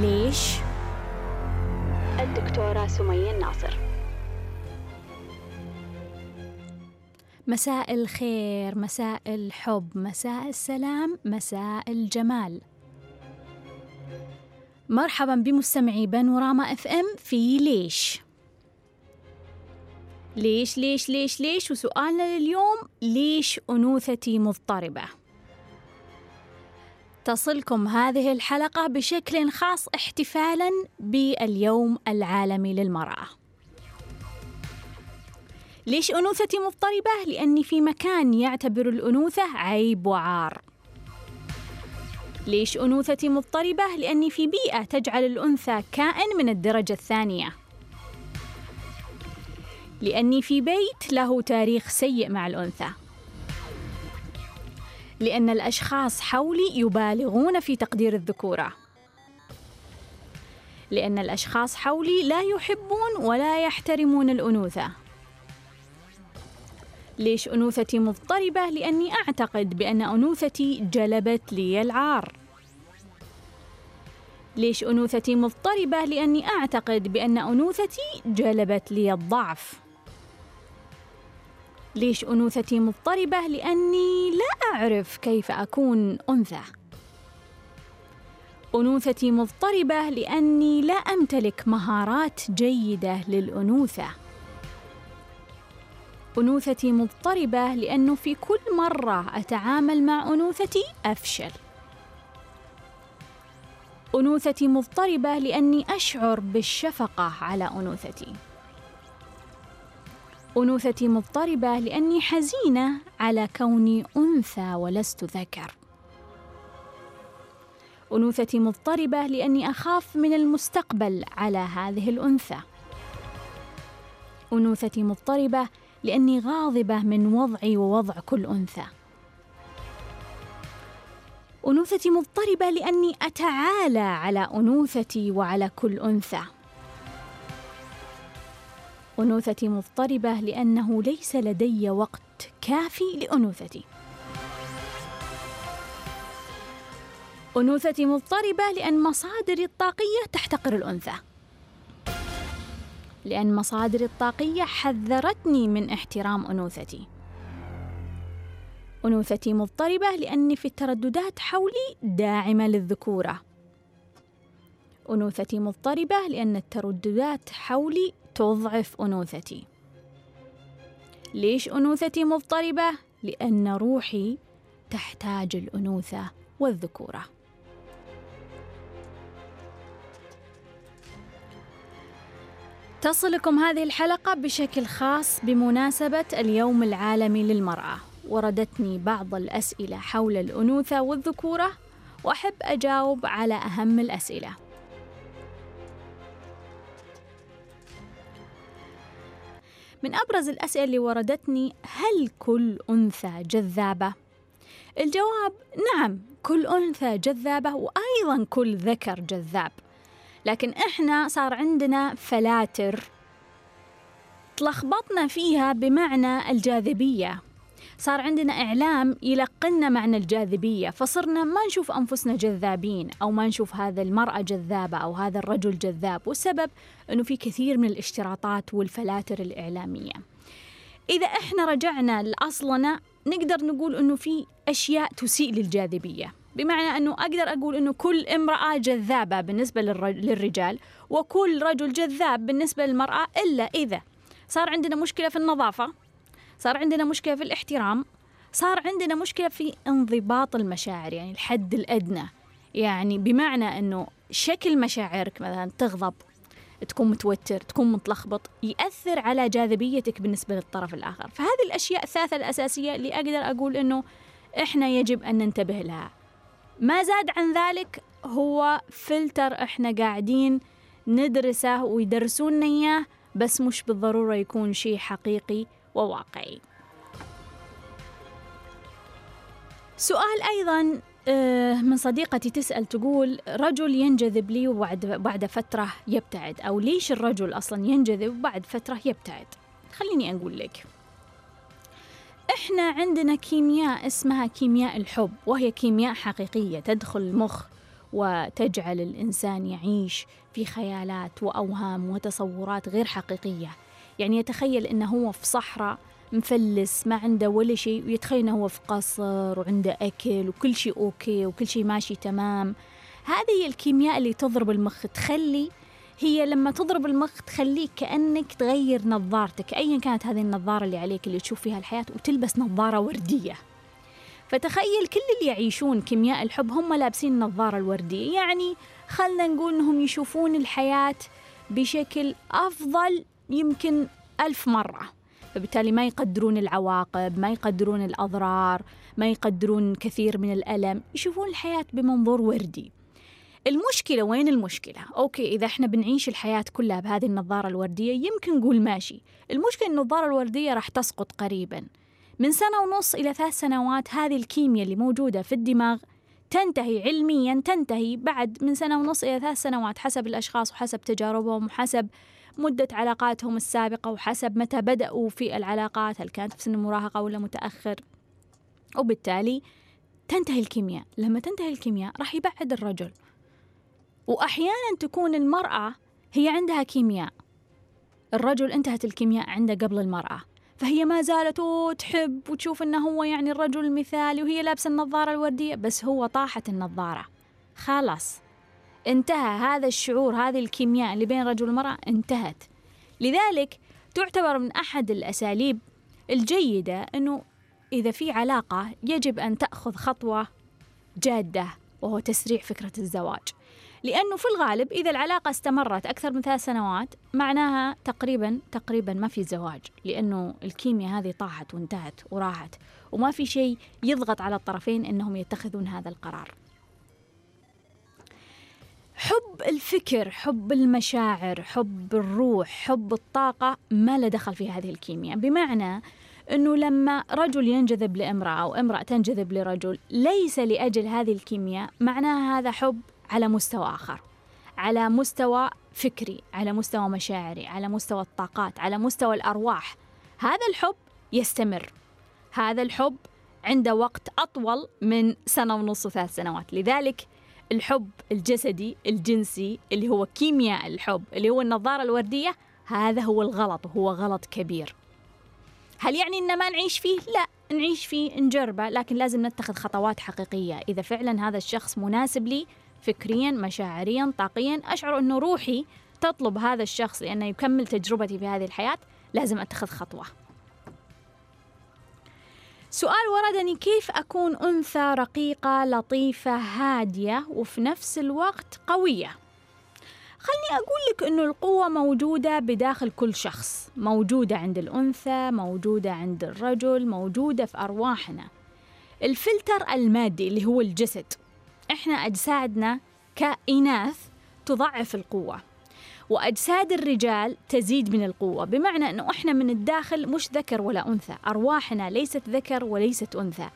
ليش؟ الدكتورة سمية الناصر. مساء الخير مساء الحب مساء السلام مساء الجمال. مرحبا بمستمعي بانوراما إف إم في ليش؟ ليش ليش ليش ليش؟ وسؤالنا لليوم ليش أنوثتي مضطربة؟ تصلكم هذه الحلقة بشكل خاص احتفالا باليوم العالمي للمرأة ليش أنوثتي مضطربة؟ لأني في مكان يعتبر الأنوثة عيب وعار ليش أنوثتي مضطربة؟ لأني في بيئة تجعل الأنثى كائن من الدرجة الثانية لأني في بيت له تاريخ سيء مع الأنثى لأن الأشخاص حولي يبالغون في تقدير الذكورة لأن الأشخاص حولي لا يحبون ولا يحترمون الأنوثة ليش أنوثتي مضطربة؟ لأني أعتقد بأن أنوثتي جلبت لي العار ليش أنوثتي مضطربة؟ لأني أعتقد بأن أنوثتي جلبت لي الضعف ليش أنوثتي مضطربة؟ لأني لا أعرف كيف أكون أنثى. أنوثتي مضطربة لأني لا أمتلك مهارات جيدة للأنوثة. أنوثتي مضطربة لأنه في كل مرة أتعامل مع أنوثتي أفشل. أنوثتي مضطربة لأني أشعر بالشفقة على أنوثتي. أنوثتي مضطربة لأني حزينة على كوني أنثى ولست ذكر. أنوثتي مضطربة لأني أخاف من المستقبل على هذه الأنثى. أنوثتي مضطربة لأني غاضبة من وضعي ووضع كل أنثى. أنوثتي مضطربة لأني أتعالى على أنوثتي وعلى كل أنثى. أنوثتي مضطربة لأنه ليس لدي وقت كافي لأنوثتي. أنوثتي مضطربة لأن مصادري الطاقية تحتقر الأنثى. لأن مصادري الطاقية حذرتني من احترام أنوثتي. أنوثتي مضطربة لأني في الترددات حولي داعمة للذكورة. أنوثتي مضطربة لأن الترددات حولي تضعف أنوثتي. ليش أنوثتي مضطربة؟ لأن روحي تحتاج الأنوثة والذكورة. تصلكم هذه الحلقة بشكل خاص بمناسبة اليوم العالمي للمرأة. وردتني بعض الأسئلة حول الأنوثة والذكورة وأحب أجاوب على أهم الأسئلة. من أبرز الأسئلة اللي وردتني هل كل أنثى جذابة؟ الجواب نعم كل أنثى جذابة وأيضا كل ذكر جذاب. لكن إحنا صار عندنا فلاتر. تلخبطنا فيها بمعنى الجاذبية. صار عندنا إعلام يلقنا معنى الجاذبية فصرنا ما نشوف أنفسنا جذابين أو ما نشوف هذا المرأة جذابة أو هذا الرجل جذاب والسبب أنه في كثير من الاشتراطات والفلاتر الإعلامية. إذا إحنا رجعنا لأصلنا نقدر نقول أنه في أشياء تسيء للجاذبية. بمعنى أنه أقدر أقول أنه كل امرأة جذابة بالنسبة للرجال وكل رجل جذاب بالنسبة للمرأة إلا إذا صار عندنا مشكلة في النظافة. صار عندنا مشكلة في الاحترام صار عندنا مشكلة في انضباط المشاعر يعني الحد الأدنى. يعني بمعنى أنه شكل مشاعرك مثلا تغضب تكون متوتر تكون متلخبط يأثر على جاذبيتك بالنسبة للطرف الآخر. فهذه الأشياء الثلاثة الأساسية اللي أقدر أقول أنه إحنا يجب أن ننتبه لها. ما زاد عن ذلك هو فلتر إحنا قاعدين ندرسه ويدرسونا إياه بس مش بالضرورة يكون شيء حقيقي وواقعي. سؤال أيضا آه، من صديقتي تسأل تقول رجل ينجذب لي وبعد بعد فترة يبتعد أو ليش الرجل أصلا ينجذب وبعد فترة يبتعد؟ خليني أقول لك. إحنا عندنا كيمياء اسمها كيمياء الحب وهي كيمياء حقيقية تدخل المخ وتجعل الإنسان يعيش في خيالات وأوهام وتصورات غير حقيقية. يعني يتخيل أنه هو في صحراء مفلس ما عنده ولا شيء ويتخيل أنه هو في قصر وعنده أكل وكل شيء أوكي وكل شيء ماشي تمام. هذه هي الكيمياء اللي تضرب المخ تخلي هي لما تضرب المخ تخليك كأنك تغير نظارتك أيا كانت هذه النظارة اللي عليك اللي تشوف فيها الحياة وتلبس نظارة وردية. فتخيل كل اللي يعيشون كيمياء الحب هم لابسين النظارة الوردية. يعني خلنا نقول أنهم يشوفون الحياة بشكل أفضل يمكن ألف مرة. فبالتالي ما يقدرون العواقب ما يقدرون الأضرار ما يقدرون كثير من الألم يشوفون الحياة بمنظور وردي. المشكلة وين المشكلة؟ أوكي إذا إحنا بنعيش الحياة كلها بهذه النظارة الوردية يمكن نقول ماشي. المشكلة النظارة الوردية راح تسقط قريبا. من سنة ونص إلى ثلاث سنوات هذه الكيمياء اللي موجودة في الدماغ تنتهي علميا تنتهي بعد من سنة ونص إلى ثلاث سنوات حسب الأشخاص وحسب تجاربهم وحسب مدة علاقاتهم السابقة وحسب متى بدأوا في العلاقات هل كانت في سن المراهقة ولا متأخر. وبالتالي تنتهي الكيمياء. لما تنتهي الكيمياء راح يبعد الرجل. وأحيانا تكون المرأة هي عندها كيمياء. الرجل انتهت الكيمياء عنده قبل المرأة. فهي ما زالت تحب وتشوف إنه هو يعني الرجل المثالي وهي لابسة النظارة الوردية بس هو طاحت النظارة. خلاص. انتهى هذا الشعور هذه الكيمياء اللي بين الرجل والمراه انتهت. لذلك تعتبر من أحد الأساليب الجيدة إنه إذا في علاقة يجب أن تأخذ خطوة جادة وهو تسريع فكرة الزواج. لأنه في الغالب إذا العلاقة استمرت أكثر من ثلاث سنوات معناها تقريبا تقريبا ما في زواج لأنه الكيمياء هذه طاحت وانتهت وراحت وما في شيء يضغط على الطرفين أنهم يتخذون هذا القرار. حب الفكر حب المشاعر حب الروح حب الطاقة ما له دخل في هذه الكيمياء. بمعنى أنه لما رجل ينجذب لامرأة أو امرأة تنجذب لرجل ليس لأجل هذه الكيمياء معناها هذا حب على مستوى آخر على مستوى فكري على مستوى مشاعري على مستوى الطاقات على مستوى الأرواح. هذا الحب يستمر. هذا الحب عنده وقت أطول من سنة ونص وثلاث سنوات. لذلك الحب الجسدي الجنسي اللي هو كيمياء الحب اللي هو النظارة الوردية هذا هو الغلط وهو غلط كبير. هل يعني إن ما نعيش فيه؟ لا نعيش فيه نجربه لكن لازم نتخذ خطوات حقيقية. إذا فعلا هذا الشخص مناسب لي فكريا مشاعريا طاقيا أشعر أنه روحي تطلب هذا الشخص لأنه يكمل تجربتي في هذه الحياة لازم أتخذ خطوة. سؤال وردني كيف أكون أنثى رقيقة لطيفة هادية وفي نفس الوقت قوية؟ خلني أقول لك أنه القوة موجودة بداخل كل شخص. موجودة عند الأنثى موجودة عند الرجل موجودة في أرواحنا. الفلتر المادي اللي هو الجسد. إحنا أجسادنا كإناث تضعف القوة. وأجساد الرجال تزيد من القوة بمعنى أنه إحنا من الداخل مش ذكر ولا أنثى أرواحنا ليست ذكر وليست أنثى.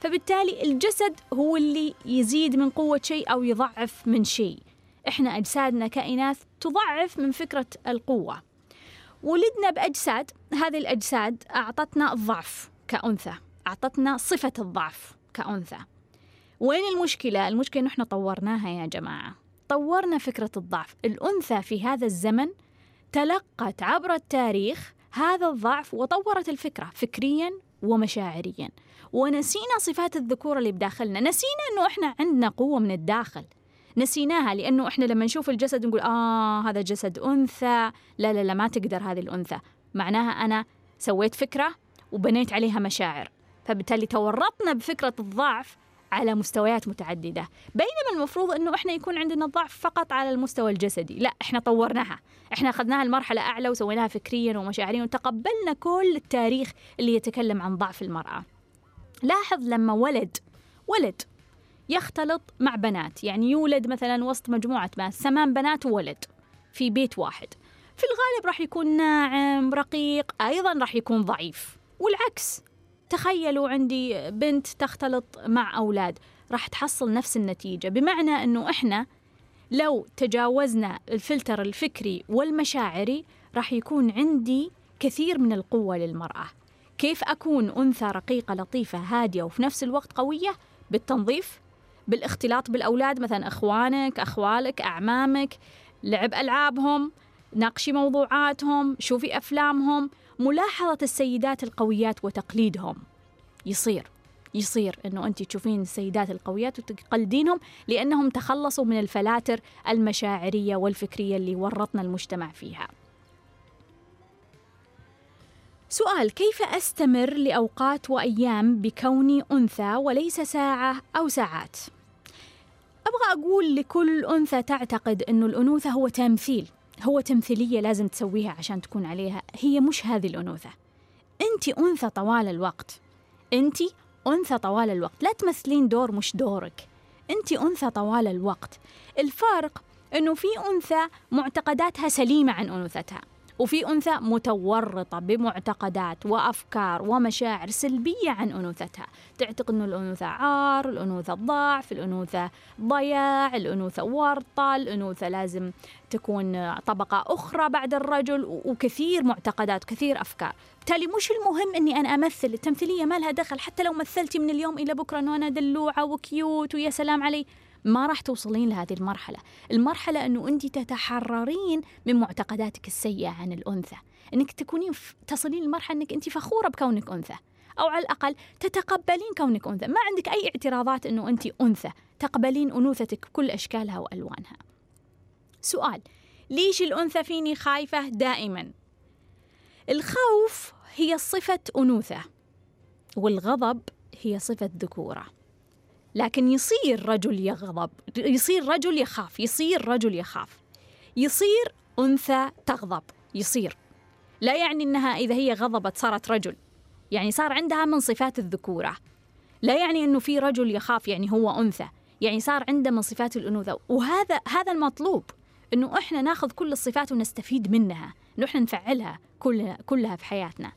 فبالتالي الجسد هو اللي يزيد من قوة شيء أو يضعف من شيء. إحنا أجسادنا كإناث تضعف من فكرة القوة. ولدنا بأجساد هذه الأجساد أعطتنا الضعف كأنثى أعطتنا صفة الضعف كأنثى. وين المشكلة؟ المشكلة إنه إحنا طورناها يا جماعة. طورنا فكرة الضعف. الأنثى في هذا الزمن تلقت عبر التاريخ هذا الضعف وطورت الفكرة فكريا ومشاعريا. ونسينا صفات الذكورة اللي بداخلنا. نسينا أنه إحنا عندنا قوة من الداخل. نسيناها لأنه إحنا لما نشوف الجسد نقول آه هذا جسد أنثى. لا لا لا ما تقدر هذه الأنثى. معناها أنا سويت فكرة وبنيت عليها مشاعر. فبالتالي تورطنا بفكرة الضعف على مستويات متعددة. بينما المفروض أنه إحنا يكون عندنا ضعف فقط على المستوى الجسدي. لا إحنا طورناها. إحنا أخذناها لمرحلة أعلى وسويناها فكريا ومشاعريا وتقبلنا كل التاريخ اللي يتكلم عن ضعف المرأة. لاحظ لما ولد ولد يختلط مع بنات. يعني يولد مثلا وسط مجموعة بنات ثمان بنات وولد في بيت واحد. في الغالب راح يكون ناعم رقيق أيضا راح يكون ضعيف. والعكس تخيلوا عندي بنت تختلط مع أولاد راح تحصل نفس النتيجة. بمعنى أنه إحنا لو تجاوزنا الفلتر الفكري والمشاعري راح يكون عندي كثير من القوة للمرأة. كيف أكون أنثى رقيقة لطيفة هادية وفي نفس الوقت قوية؟ بالتنظيف بالاختلاط بالأولاد مثلا أخوانك أخوالك أعمامك لعب ألعابهم ناقشي موضوعاتهم شوفي أفلامهم. ملاحظة السيدات القويات وتقليدهم يصير يصير إنه أنت تشوفين السيدات القويات وتقلدينهم لأنهم تخلصوا من الفلاتر المشاعرية والفكرية اللي ورطنا المجتمع فيها. سؤال كيف أستمر لأوقات وأيام بكوني أنثى وليس ساعة أو ساعات؟ أبغى أقول لكل أنثى تعتقد إنه الأنوثة هو تمثيل هو تمثيلية لازم تسويها عشان تكون عليها. هي مش هذه الأنوثة. انت أنثى طوال الوقت. انت أنثى طوال الوقت. لا تمثلين دور مش دورك. انت أنثى طوال الوقت. الفرق إنه في أنثى معتقداتها سليمة عن أنوثتها. وفي أنثى متورطة بمعتقدات وأفكار ومشاعر سلبية عن أنوثتها. تعتقد أن الأنوثة عار الأنوثة ضعف الأنوثة ضياع الأنوثة ورطة الأنوثة لازم تكون طبقة أخرى بعد الرجل وكثير معتقدات كثير أفكار. بالتالي مش المهم أني أنا أمثل. التمثيلية ما لها دخل. حتى لو مثلتي من اليوم إلى بكرة أنه أنا دلوعة وكيوت ويا سلام علي. ما راح توصلين لهذه المرحلة. المرحلة أنه أنت تتحررين من معتقداتك السيئة عن الأنثى. أنك تكونين تصلين لمرحلة أنك أنت فخورة بكونك أنثى. أو على الأقل تتقبلين كونك أنثى. ما عندك أي اعتراضات أنه أنت أنثى. تقبلين أنوثتك بكل أشكالها وألوانها. سؤال. ليش الأنثى فيني خايفة دائما؟ الخوف هي صفة أنوثة. والغضب هي صفة ذكورة. لكن يصير رجل يغضب يصير رجل يخاف يصير رجل يخاف. يصير أنثى تغضب يصير. لا يعني أنها إذا هي غضبت صارت رجل. يعني صار عندها من صفات الذكورة. لا يعني أنه في رجل يخاف يعني هو أنثى. يعني صار عنده من صفات الأنوثة. وهذا هذا المطلوب أنه إحنا ناخذ كل الصفات ونستفيد منها أنه إحنا نفعلها كلها, كلها في حياتنا.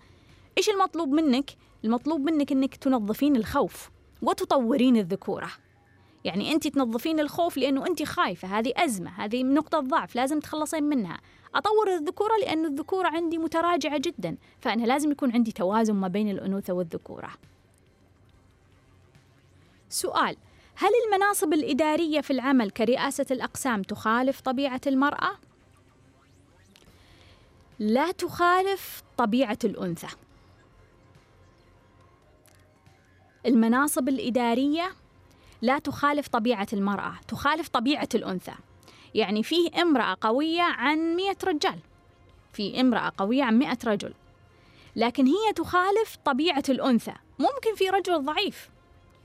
إيش المطلوب منك؟ المطلوب منك أنك تنظفين الخوف. وتطورين الذكورة. يعني أنت تنظفين الخوف لأنه أنت خايفة هذه أزمة هذه نقطة ضعف لازم تخلصين منها. أطور الذكورة لأن الذكورة عندي متراجعة جدا فأنا لازم يكون عندي توازن ما بين الأنوثة والذكورة. سؤال هل المناصب الإدارية في العمل كرئاسة الأقسام تخالف طبيعة المرأة؟ لا تخالف طبيعة الأنثى. المناصب الإدارية لا تخالف طبيعة المرأة تخالف طبيعة الأنثى. يعني فيه امرأة قوية عن مئة رجال. في امرأة قوية عن مئة رجل. لكن هي تخالف طبيعة الأنثى. ممكن في رجل ضعيف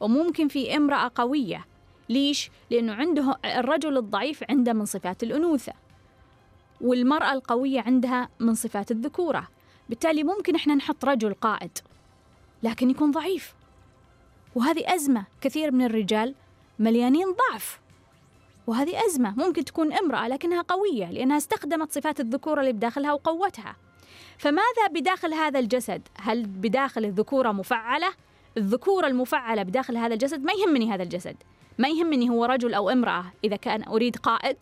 وممكن في امرأة قوية. ليش؟ لأنه عنده الرجل الضعيف عنده من صفات الأنوثة والمرأة القوية عندها من صفات الذكورة. بالتالي ممكن إحنا نحط رجل قائد لكن يكون ضعيف. وهذه أزمة كثير من الرجال مليانين ضعف وهذه أزمة ممكن تكون امرأة لكنها قوية لأنها استخدمت صفات الذكورة اللي بداخلها وقوتها فماذا بداخل هذا الجسد؟ هل بداخل الذكورة مفعلة؟ الذكورة المفعلة بداخل هذا الجسد ما يهمني هذا الجسد ما يهمني هو رجل أو امرأة إذا كان أريد قائد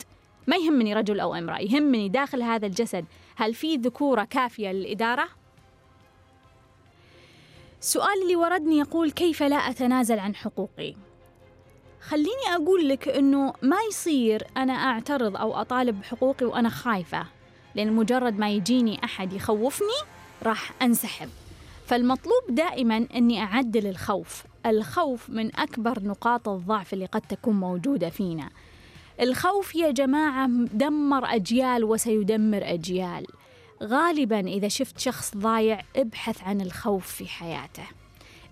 ما يهمني رجل أو امرأة يهمني داخل هذا الجسد هل في ذكورة كافية للإدارة؟ السؤال اللي وردني يقول كيف لا أتنازل عن حقوقي؟ خليني أقول لك أنه ما يصير أنا أعترض أو أطالب بحقوقي وأنا خايفة لأن مجرد ما يجيني أحد يخوفني راح أنسحب. فالمطلوب دائما أني أعدل الخوف. الخوف من أكبر نقاط الضعف اللي قد تكون موجودة فينا. الخوف يا جماعة دمر أجيال وسيدمر أجيال. غالبا إذا شفت شخص ضايع ابحث عن الخوف في حياته.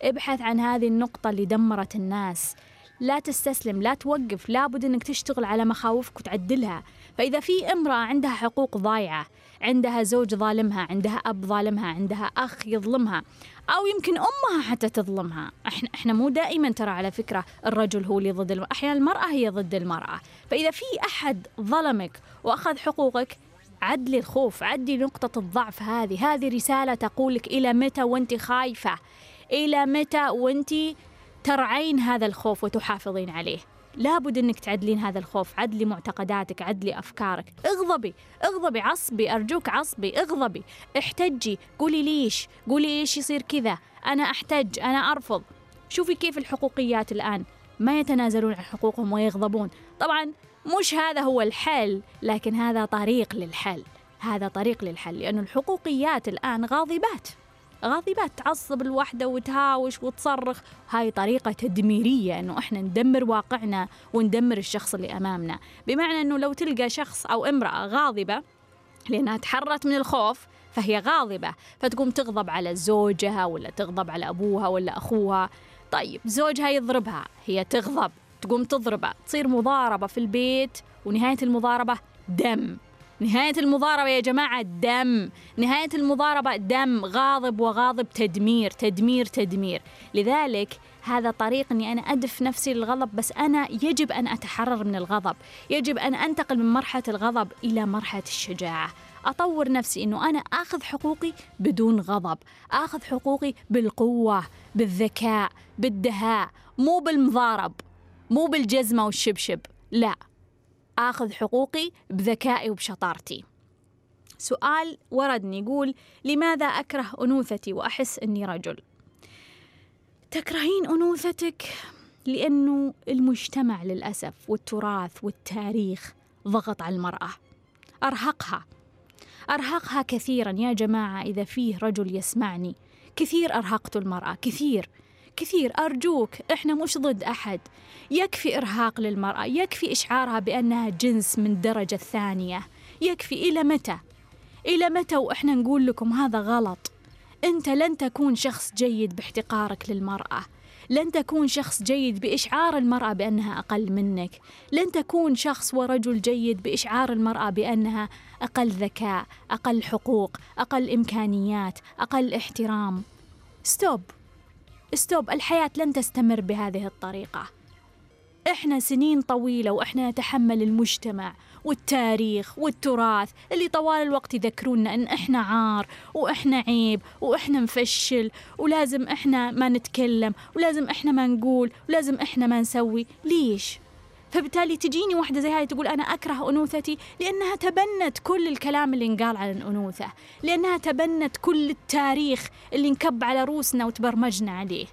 ابحث عن هذه النقطة اللي دمرت الناس. لا تستسلم لا توقف لابد إنك تشتغل على مخاوفك وتعدلها. فإذا في امرأة عندها حقوق ضايعة عندها زوج ظالمها عندها أب ظالمها عندها أخ يظلمها أو يمكن أمها حتى تظلمها. إحنا إحنا مو دائما ترى على فكرة الرجل هو اللي ضد المرأة. أحيانا المرأة هي ضد المرأة. فإذا في أحد ظلمك وأخذ حقوقك عدلي الخوف عدي نقطة الضعف هذه. هذه رسالة تقولك إلى متى وأنت خايفة؟ إلى متى وأنت ترعين هذا الخوف وتحافظين عليه؟ لابد إنك تعدلين هذا الخوف. عدلي معتقداتك عدلي أفكارك. اغضبي اغضبي عصبي أرجوك عصبي اغضبي. احتجي قولي ليش؟ قولي إيش يصير كذا؟ أنا أحتج أنا أرفض. شوفي كيف الحقوقيات الآن. ما يتنازلون عن حقوقهم ويغضبون. طبعا مش هذا هو الحل لكن هذا طريق للحل. هذا طريق للحل لأن الحقوقيات الآن غاضبات. غاضبات تعصب الوحدة وتهاوش وتصرخ. هاي طريقة تدميرية أنه إحنا ندمر واقعنا وندمر الشخص اللي أمامنا. بمعنى أنه لو تلقى شخص أو امرأة غاضبة لأنها تحرت من الخوف فهي غاضبة. فتقوم تغضب على زوجها ولا تغضب على أبوها ولا أخوها. طيب زوجها يضربها هي تغضب. تقوم تضربه تصير مضاربة في البيت ونهاية المضاربة دم. نهاية المضاربة يا جماعة دم. نهاية المضاربة دم غاضب وغاضب تدمير تدمير تدمير. لذلك هذا طريق إني أنا أدف نفسي للغضب بس أنا يجب أن أتحرر من الغضب. يجب أن أنتقل من مرحلة الغضب إلى مرحلة الشجاعة. أطور نفسي إنه أنا آخذ حقوقي بدون غضب. آخذ حقوقي بالقوة بالذكاء بالدهاء مو بالمضارب. مو بالجزمة والشبشب لا. آخذ حقوقي بذكائي وبشطارتي. سؤال وردني يقول لماذا أكره أنوثتي وأحس أني رجل؟ تكرهين أنوثتك لأنه المجتمع للأسف والتراث والتاريخ ضغط على المرأة. أرهقها. أرهقها كثيرا. يا جماعة إذا فيه رجل يسمعني كثير أرهقت المرأة كثير. كثير أرجوك إحنا مش ضد أحد. يكفي إرهاق للمرأة يكفي إشعارها بأنها جنس من درجة ثانية. يكفي إلى متى؟ إلى متى وإحنا نقول لكم هذا غلط؟ أنت لن تكون شخص جيد باحتقارك للمرأة. لن تكون شخص جيد بإشعار المرأة بأنها أقل منك. لن تكون شخص ورجل جيد بإشعار المرأة بأنها أقل ذكاء أقل حقوق أقل إمكانيات أقل احترام. stop stop الحياة لن تستمر بهذه الطريقة إحنا سنين طويلة وإحنا نتحمل المجتمع والتاريخ والتراث اللي طوال الوقت يذكرونا إن إحنا عار وإحنا عيب وإحنا مفشل ولازم إحنا ما نتكلم ولازم إحنا ما نقول ولازم إحنا ما نسوي ليش؟ فبالتالي تجيني واحدة زي هاي تقول أنا أكره أنوثتي لأنها تبنت كل الكلام اللي انقال عن الأنوثة لأنها تبنت كل التاريخ اللي انكب على روسنا وتبرمجنا عليه.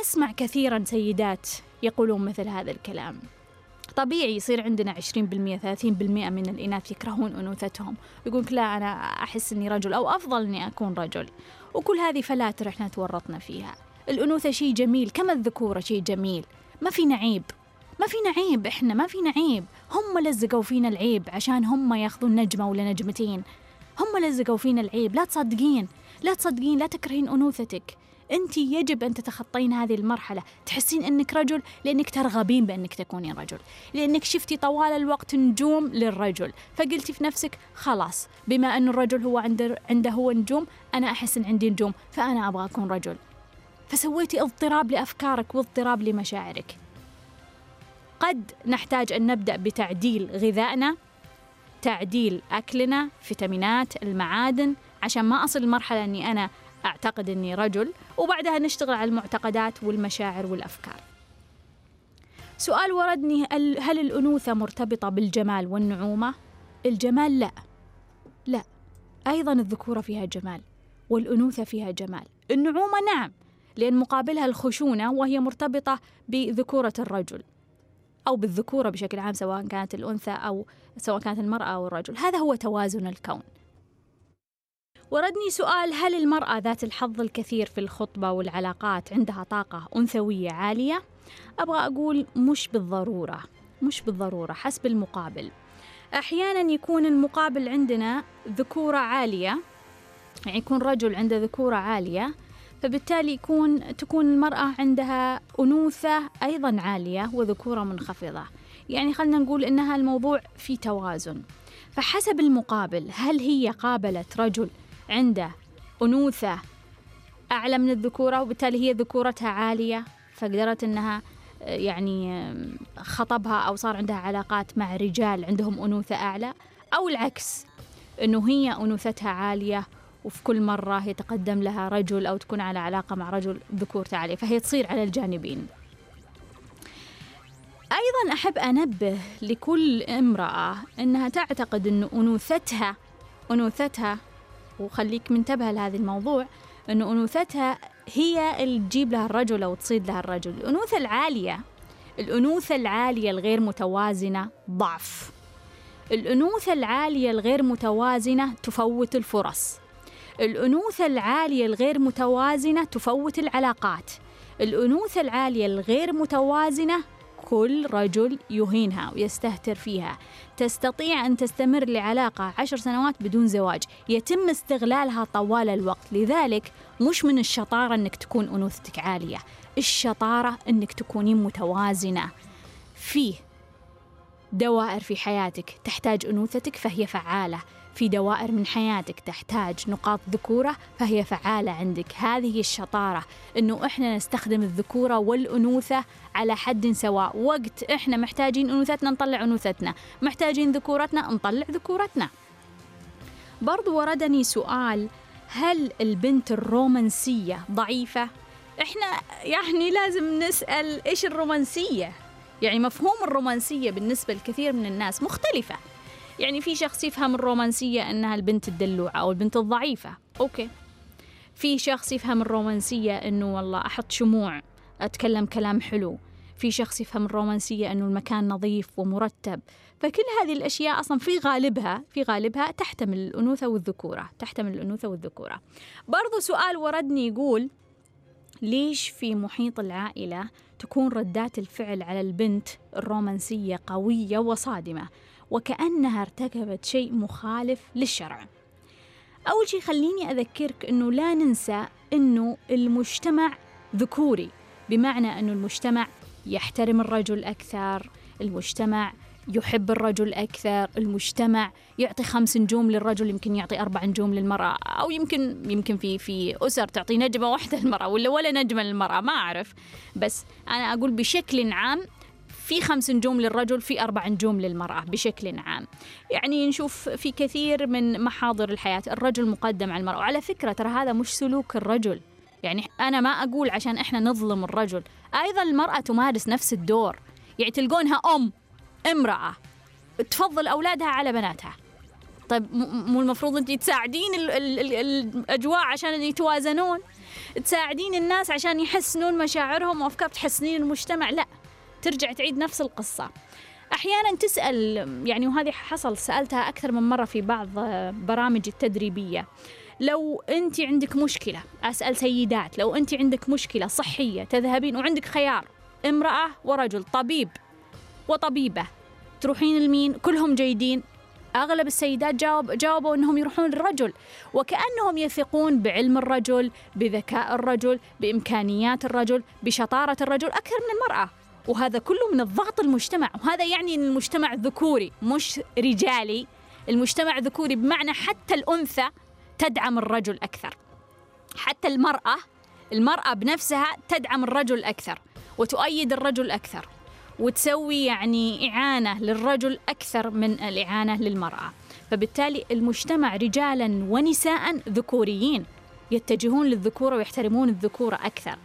أسمع كثيرا سيدات يقولون مثل هذا الكلام. طبيعي يصير عندنا 20% 30% من الإناث يكرهون أنوثتهم. يقول لا أنا أحس أني رجل أو أفضل أني أكون رجل. وكل هذه فلاتر إحنا تورطنا فيها. الأنوثة شيء جميل كما الذكورة شيء جميل؟ ما فينا عيب ما فينا عيب إحنا ما فينا عيب هم لزقوا فينا العيب عشان هم ياخذون نجمة ولا نجمتين هم لزقوا فينا العيب لا تصدقين. لا تصدقين لا تكرهين أنوثتك. أنت يجب أن تتخطين هذه المرحلة. تحسين أنك رجل لأنك ترغبين بأنك تكونين رجل. لأنك شفتي طوال الوقت نجوم للرجل. فقلتي في نفسك خلاص بما أن الرجل هو عنده, عنده هو نجوم أنا أحس أن عندي نجوم فأنا أبغى أكون رجل. فسويتي اضطراب لأفكارك واضطراب لمشاعرك. قد نحتاج أن نبدأ بتعديل غذائنا تعديل أكلنا فيتامينات المعادن عشان ما أصل لمرحله إني أنا أعتقد إني رجل وبعدها نشتغل على المعتقدات والمشاعر والأفكار. سؤال وردني هل الأنوثة مرتبطة بالجمال والنعومة؟ الجمال لا. لا. أيضا الذكوره فيها جمال والأنوثة فيها جمال. النعومة نعم. لأن مقابلها الخشونة وهي مرتبطة بذكورة الرجل أو بالذكورة بشكل عام سواء كانت الأنثى أو سواء كانت المرأة أو الرجل. هذا هو توازن الكون. وردني سؤال هل المرأة ذات الحظ الكثير في الخطبة والعلاقات عندها طاقة أنثوية عالية؟ أبغى أقول مش بالضرورة مش بالضرورة حسب المقابل. أحيانا يكون المقابل عندنا ذكورة عالية يعني يكون رجل عنده ذكورة عالية فبالتالي يكون تكون المرأة عندها أنوثة أيضا عالية وذكورة منخفضة. يعني خلينا نقول إنها الموضوع في توازن. فحسب المقابل هل هي قابلت رجل عنده أنوثة أعلى من الذكورة وبالتالي هي ذكورتها عالية فقدرت إنها يعني خطبها أو صار عندها علاقات مع رجال عندهم أنوثة أعلى؟ أو العكس إنه هي أنوثتها عالية وفي كل مرة يتقدم لها رجل أو تكون على علاقة مع رجل ذكورته عالية فهي تصير على الجانبين. أيضا أحب أنبه لكل امرأة أنها تعتقد أن أنوثتها أنوثتها وخليك منتبهة لهذا الموضوع أن أنوثتها هي اللي تجيب لها الرجل أو تصيد لها الرجل. الأنوثة العالية الأنوثة العالية الغير متوازنة ضعف. الأنوثة العالية الغير متوازنة تفوت الفرص. الأنوثة العالية الغير متوازنة تفوت العلاقات. الأنوثة العالية الغير متوازنة كل رجل يهينها ويستهتر فيها. تستطيع أن تستمر لعلاقة عشر سنوات بدون زواج. يتم استغلالها طوال الوقت. لذلك مش من الشطارة أنك تكون أنوثتك عالية. الشطارة أنك تكونين متوازنة. فيه دوائر في حياتك تحتاج أنوثتك فهي فعالة. في دوائر من حياتك تحتاج نقاط ذكورة فهي فعالة عندك هذه الشطارة أنه إحنا نستخدم الذكورة والأنوثة على حد سواء وقت إحنا محتاجين أنوثتنا نطلع أنوثتنا محتاجين ذكورتنا نطلع ذكورتنا برضو وردني سؤال هل البنت الرومانسية ضعيفة؟ إحنا يعني لازم نسأل إيش الرومانسية؟ يعني مفهوم الرومانسية بالنسبة لكثير من الناس مختلفة يعني في شخص يفهم الرومانسية أنها البنت الدلوعة أو البنت الضعيفة. أوكي. في شخص يفهم الرومانسية أنه والله أحط شموع أتكلم كلام حلو. في شخص يفهم الرومانسية أنه المكان نظيف ومرتب. فكل هذه الأشياء أصلا في غالبها في غالبها تحتمل الأنوثة والذكورة تحتمل الأنوثة والذكورة. برضو سؤال وردني يقول ليش في محيط العائلة تكون ردات الفعل على البنت الرومانسية قوية وصادمة؟ وكأنها ارتكبت شيء مخالف للشرع. أول شيء خليني أذكرك أنه لا ننسى أنه المجتمع ذكوري بمعنى أنه المجتمع يحترم الرجل أكثر المجتمع يحب الرجل أكثر المجتمع يعطي خمس نجوم للرجل يمكن يعطي أربع نجوم للمرأة أو يمكن يمكن في في أسر تعطي نجمة واحدة للمرأة ولا ولا نجمة للمرأة ما أعرف. بس أنا أقول بشكل عام في خمس نجوم للرجل في أربع نجوم للمرأة بشكل عام. يعني نشوف في كثير من محاضر الحياة الرجل مقدم على المرأة وعلى فكرة ترى هذا مش سلوك الرجل. يعني أنا ما أقول عشان إحنا نظلم الرجل أيضا المرأة تمارس نفس الدور. يعني تلقونها أم امرأة تفضل أولادها على بناتها. طيب مو المفروض أنت تساعدين ال ال ال الأجواء عشان يتوازنون؟ تساعدين الناس عشان يحسنون مشاعرهم وأفكار تحسنين المجتمع؟ لا. ترجع تعيد نفس القصة. أحيانا تسأل يعني وهذه حصل سألتها أكثر من مرة في بعض برامج التدريبية. لو أنت عندك مشكلة أسأل سيدات لو أنت عندك مشكلة صحية تذهبين وعندك خيار امرأة ورجل طبيب وطبيبة تروحين لمين؟ كلهم جيدين. أغلب السيدات جاوب جاوبوا أنهم يروحون للرجل. وكأنهم يثقون بعلم الرجل بذكاء الرجل بإمكانيات الرجل بشطارة الرجل أكثر من المرأة. وهذا كله من الضغط المجتمع. وهذا يعني أن المجتمع ذكوري مش رجالي. المجتمع ذكوري بمعنى حتى الأنثى تدعم الرجل أكثر. حتى المرأة المرأة بنفسها تدعم الرجل أكثر وتؤيد الرجل أكثر وتسوي يعني إعانة للرجل أكثر من الإعانة للمرأة. فبالتالي المجتمع رجالا ونساء ذكوريين يتجهون للذكورة ويحترمون الذكورة أكثر.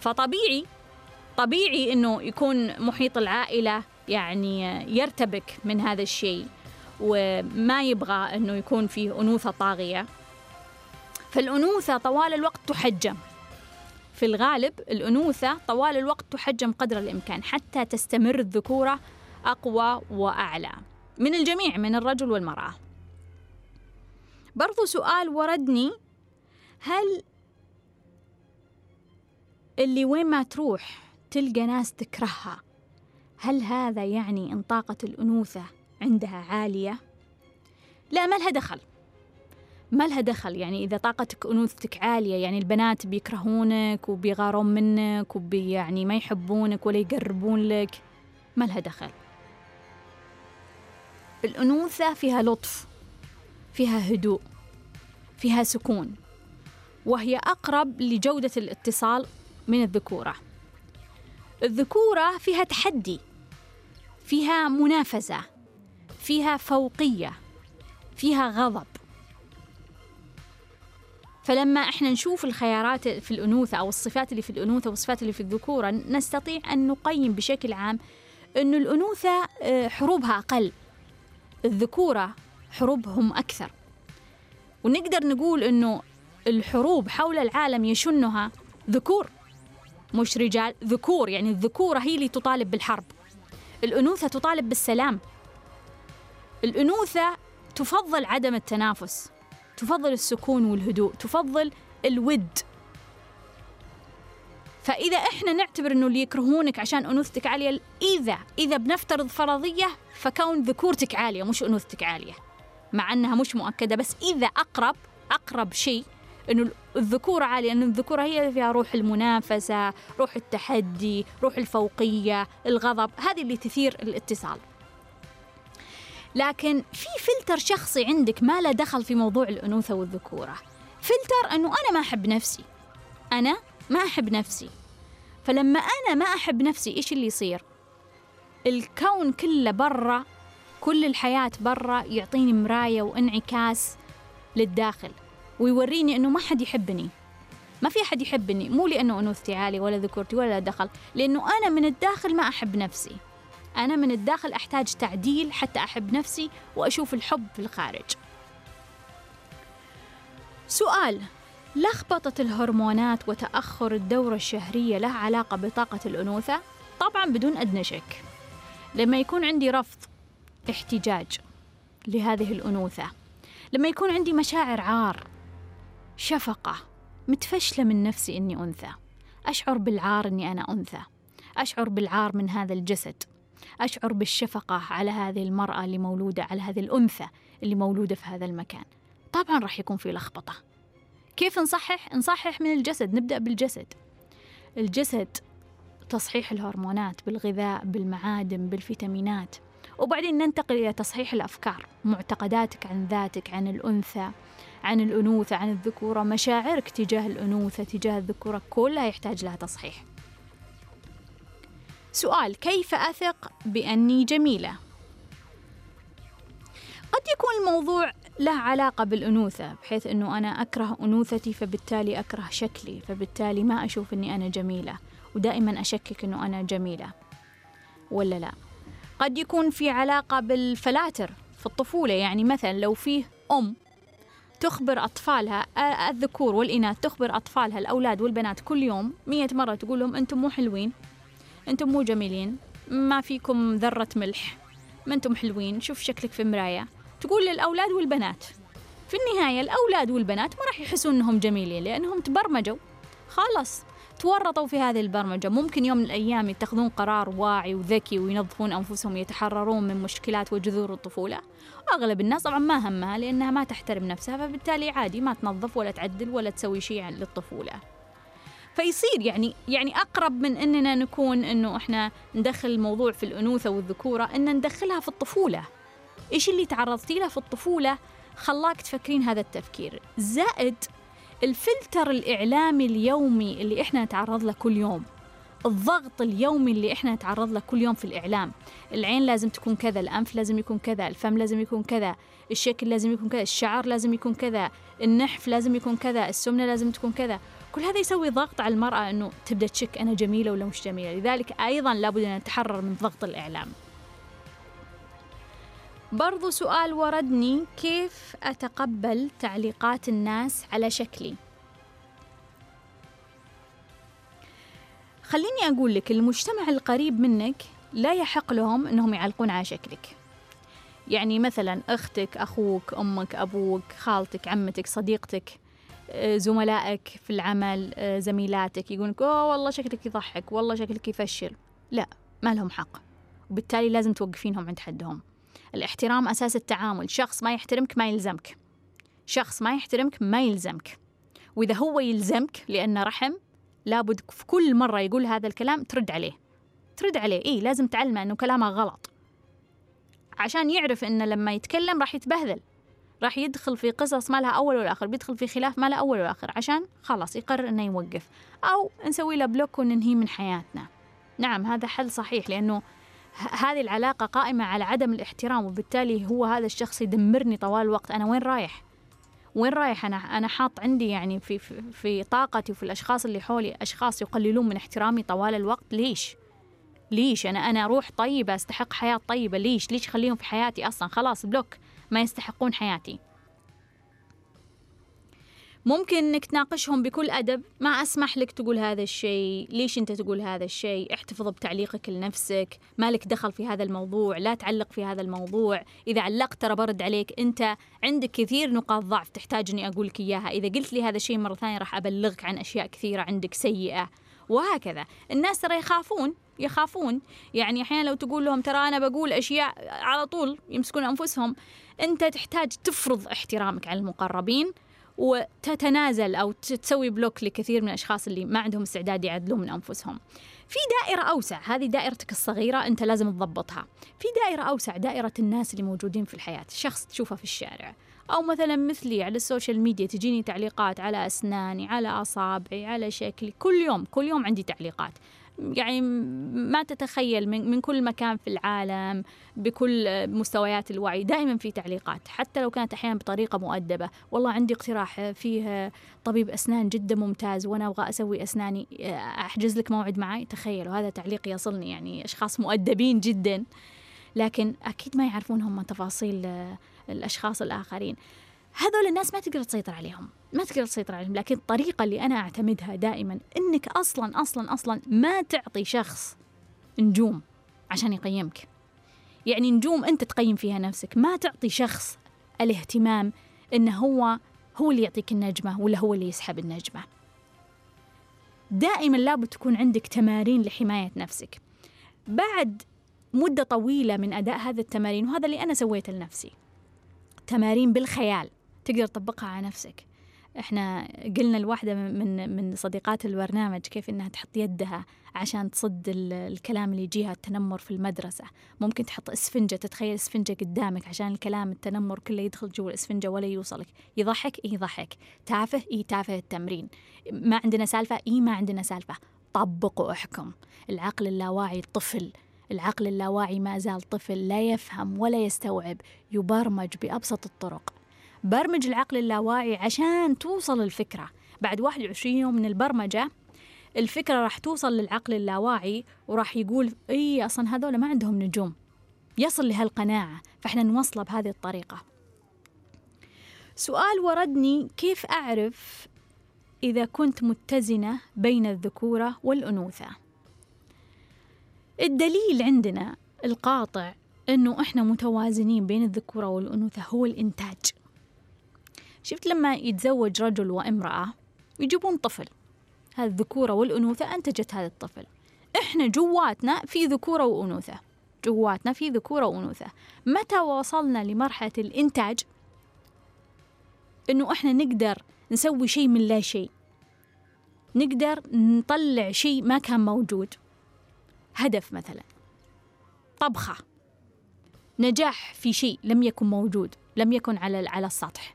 فطبيعي طبيعي إنه يكون محيط العائلة يعني يرتبك من هذا الشيء وما يبغى إنه يكون فيه أنوثة طاغية. فالأنوثة طوال الوقت تحجم. في الغالب الأنوثة طوال الوقت تحجم قدر الإمكان حتى تستمر الذكورة أقوى وأعلى. من الجميع من الرجل والمرأة. برضو سؤال وردني هل اللي وين ما تروح تلقى ناس تكرهها. هل هذا يعني إن طاقة الأنوثة عندها عالية؟ لا ما لها دخل. ما لها دخل. يعني إذا طاقتك أنوثتك عالية يعني البنات بيكرهونك وبيغارون منك وبي يعني ما يحبونك ولا يقربون لك ما لها دخل. الأنوثة فيها لطف فيها هدوء فيها سكون وهي أقرب لجودة الاتصال من الذكورة. الذكورة فيها تحدي فيها منافسة فيها فوقية فيها غضب. فلما إحنا نشوف الخيارات في الأنوثة أو الصفات اللي في الأنوثة والصفات اللي في الذكورة نستطيع أن نقيم بشكل عام أن الأنوثة آه، حروبها أقل الذكورة حروبهم أكثر. ونقدر نقول أنه الحروب حول العالم يشنها ذكور. مش رجال ذكور يعني الذكورة هي اللي تطالب بالحرب. الأنوثة تطالب بالسلام. الأنوثة تفضل عدم التنافس تفضل السكون والهدوء تفضل الود. فإذا إحنا نعتبر إنه اللي يكرهونك عشان أنوثتك عالية إذا إذا بنفترض فرضية فكون ذكورتك عالية مش أنوثتك عالية مع أنها مش مؤكدة بس إذا أقرب أقرب شيء إنه الذكوره عالية انه الذكوره هي فيها روح المنافسة، روح التحدي، روح الفوقية، الغضب، هذه اللي تثير الاتصال. لكن في فلتر شخصي عندك ما له دخل في موضوع الأنوثة والذكورة. فلتر إنه أنا ما أحب نفسي. أنا ما أحب نفسي. فلما أنا ما أحب نفسي إيش اللي يصير؟ الكون كله برا كل الحياة برا يعطيني مراية وانعكاس للداخل ويوريني إنه ما حد يحبني. ما في حد يحبني مو لأنه انوثتي عاليه ولا ذكورتي ولا دخل لأنه أنا من الداخل ما أحب نفسي. أنا من الداخل أحتاج تعديل حتى أحب نفسي وأشوف الحب في الخارج. سؤال لخبطة الهرمونات وتأخر الدورة الشهرية له علاقة بطاقة الأنوثة؟ طبعا بدون أدنى شك. لما يكون عندي رفض احتجاج لهذه الأنوثة. لما يكون عندي مشاعر عار شفقة. متفشلة من نفسي إني أنثى. أشعر بالعار إني أنا أنثى. أشعر بالعار من هذا الجسد. أشعر بالشفقة على هذه المرأة اللي مولودة على هذه الأنثى اللي مولودة في هذا المكان. طبعا راح يكون في لخبطة. كيف نصحح؟ نصحح من الجسد. نبدأ بالجسد. الجسد تصحيح الهرمونات بالغذاء بالمعادن بالفيتامينات. وبعدين ننتقل إلى تصحيح الأفكار معتقداتك عن ذاتك عن الأنثى. عن الأنوثة عن الذكورة مشاعرك تجاه الأنوثة تجاه الذكورة كلها يحتاج لها تصحيح. سؤال كيف أثق بأني جميلة؟ قد يكون الموضوع له علاقة بالأنوثة بحيث أنه أنا أكره أنوثتي فبالتالي أكره شكلي فبالتالي ما أشوف أني أنا جميلة ودائما أشكك أنه أنا جميلة. ولا لا؟ قد يكون في علاقة بالفلاتر في الطفولة يعني مثلا لو فيه أم تخبر أطفالها الذكور والإناث تخبر أطفالها الأولاد والبنات كل يوم مية مرة تقول لهم أنتم مو حلوين أنتم مو جميلين ما فيكم ذرة ملح ما أنتم حلوين شوف شكلك في مراية. تقول للأولاد والبنات. في النهاية الأولاد والبنات ما راح يحسون أنهم جميلين لأنهم تبرمجوا. خلاص. تورطوا في هذه البرمجة. ممكن يوم من الأيام يتخذون قرار واعي وذكي وينظفون أنفسهم يتحررون من مشكلات وجذور الطفولة. أغلب الناس طبعا ما همها لأنها ما تحترم نفسها فبالتالي عادي ما تنظف ولا تعدل ولا تسوي شيء للطفولة. فيصير يعني يعني أقرب من إننا نكون إنه إحنا ندخل الموضوع في الأنوثة والذكورة إن ندخلها في الطفولة. إيش اللي تعرضتي له في الطفولة خلاك تفكرين هذا التفكير. زائد الفلتر الإعلامي اليومي اللي إحنا نتعرض له كل يوم. الضغط اليومي اللي إحنا نتعرض له كل يوم في الإعلام. العين لازم تكون كذا الأنف لازم يكون كذا الفم لازم يكون كذا الشكل لازم يكون كذا الشعر لازم يكون كذا النحف لازم يكون كذا السمنة لازم تكون كذا. كل هذا يسوي ضغط على المرأة أنه تبدأ تشك أنا جميلة ولا مش جميلة. لذلك أيضا لابد أن نتحرر من ضغط الإعلام. برضو سؤال وردني كيف أتقبل تعليقات الناس على شكلي؟ خليني أقول لك المجتمع القريب منك لا يحق لهم أنهم يعلقون على شكلك. يعني مثلا أختك أخوك أمك أبوك خالتك عمتك صديقتك آه، زملائك في العمل آه، زميلاتك يقولك أوه والله شكلك يضحك والله شكلك يفشل. لا ما لهم حق. وبالتالي لازم توقفينهم عند حدهم. الاحترام أساس التعامل. شخص ما يحترمك ما يلزمك. شخص ما يحترمك ما يلزمك. وإذا هو يلزمك لأنه رحم لابد في كل مرة يقول هذا الكلام ترد عليه. ترد عليه. إيه لازم تعلمه أنه كلامه غلط. عشان يعرف أنه لما يتكلم راح يتبهذل. راح يدخل في قصص ما لها أول ولا آخر بيدخل في خلاف ما له أول ولا آخر عشان خلاص يقرر أنه يوقف. أو نسوي له بلوك وننهيه من حياتنا. نعم هذا حل صحيح لأنه هذه العلاقة قائمة على عدم الاحترام وبالتالي هو هذا الشخص يدمرني طوال الوقت. أنا وين رايح؟ وين رايح؟ أنا أنا حاط عندي يعني في في, في طاقتي وفي الأشخاص اللي حولي أشخاص يقللون من احترامي طوال الوقت. ليش؟ ليش؟ أنا أنا روح طيبة أستحق حياة طيبة. ليش؟ ليش خليهم في حياتي أصلا؟ خلاص بلوك ما يستحقون حياتي. ممكن انك تناقشهم بكل أدب. ما أسمح لك تقول هذا الشيء. ليش أنت تقول هذا الشيء؟ احتفظ بتعليقك لنفسك. ما لك دخل في هذا الموضوع. لا تعلق في هذا الموضوع. إذا علقت ترى برد عليك. أنت عندك كثير نقاط ضعف تحتاج أني أقول لك إياها. إذا قلت لي هذا الشيء مرة ثانية راح أبلغك عن أشياء كثيرة عندك سيئة. وهكذا. الناس ترى يخافون. يخافون. يعني أحيانا لو تقول لهم ترى أنا بقول أشياء على طول يمسكون أنفسهم. أنت تحتاج تفرض احترامك على المقربين. وتتنازل أو تسوي block لكثير من الأشخاص اللي ما عندهم استعداد يعدلون من أنفسهم. في دائرة أوسع، هذه دائرتك الصغيرة أنت لازم تضبطها. في دائرة أوسع، دائرة الناس اللي موجودين في الحياة، شخص تشوفه في الشارع. أو مثلا مثلي على ال social media تجيني تعليقات على أسناني، على اصابعي، على شكلي، كل يوم كل يوم عندي تعليقات. يعني ما تتخيل من, من كل مكان في العالم بكل مستويات الوعي دائما في تعليقات حتى لو كانت أحيانا بطريقة مؤدبة. والله عندي اقتراح فيه طبيب أسنان جدا ممتاز وأنا أبغى أسوي أسناني. أحجز لك موعد معي؟ تخيلوا هذا تعليق يصلني يعني أشخاص مؤدبين جدا. لكن أكيد ما يعرفون هم تفاصيل الأشخاص الآخرين. هذول الناس ما تقدر تسيطر عليهم. ما تقدر تسيطر عليهم لكن الطريقة اللي أنا أعتمدها دائما إنك أصلا أصلا أصلا ما تعطي شخص نجوم عشان يقيمك. يعني نجوم أنت تقيم فيها نفسك ما تعطي شخص الاهتمام إنه هو هو اللي يعطيك النجمة ولا هو اللي يسحب النجمة. دائما لابد تكون عندك تمارين لحماية نفسك. بعد مدة طويلة من أداء هذا التمارين وهذا اللي أنا سويته لنفسي. تمارين بالخيال تقدر تطبقها على نفسك. إحنا قلنا لواحدة من من صديقات البرنامج كيف إنها تحط يدها عشان تصد الكلام اللي يجيها التنمر في المدرسة. ممكن تحط إسفنجة تتخيل إسفنجة قدامك عشان الكلام التنمر كله يدخل جوا الإسفنجة ولا يوصلك. يضحك؟ إي يضحك. تافه؟ إي تافه التمرين. ما عندنا سالفة؟ إي ما عندنا سالفة. طبق واحكم العقل اللاواعي طفل. العقل اللاواعي ما زال طفل لا يفهم ولا يستوعب. يبرمج بأبسط الطرق. برمج العقل اللاواعي عشان توصل الفكرة. بعد 21 يوم من البرمجة الفكرة راح توصل للعقل اللاواعي وراح يقول إي أصلا هذول ما عندهم نجوم. يصل لهالقناعة. فإحنا نوصله بهذه الطريقة. سؤال وردني كيف أعرف إذا كنت متزنة بين الذكورة والأنوثة؟ الدليل عندنا القاطع أنه إحنا متوازنين بين الذكورة والأنوثة هو الإنتاج. شفت لما يتزوج رجل وامرأة يجيبون طفل هذه الذكورة والأنوثة أنتجت هذا الطفل. إحنا جواتنا في ذكورة وأنوثة جواتنا في ذكورة وأنوثة. متى وصلنا لمرحلة الإنتاج؟ إنه إحنا نقدر نسوي شيء من لا شيء. نقدر نطلع شيء ما كان موجود. هدف مثلا طبخة. نجاح في شيء لم يكن موجود لم يكن على على السطح.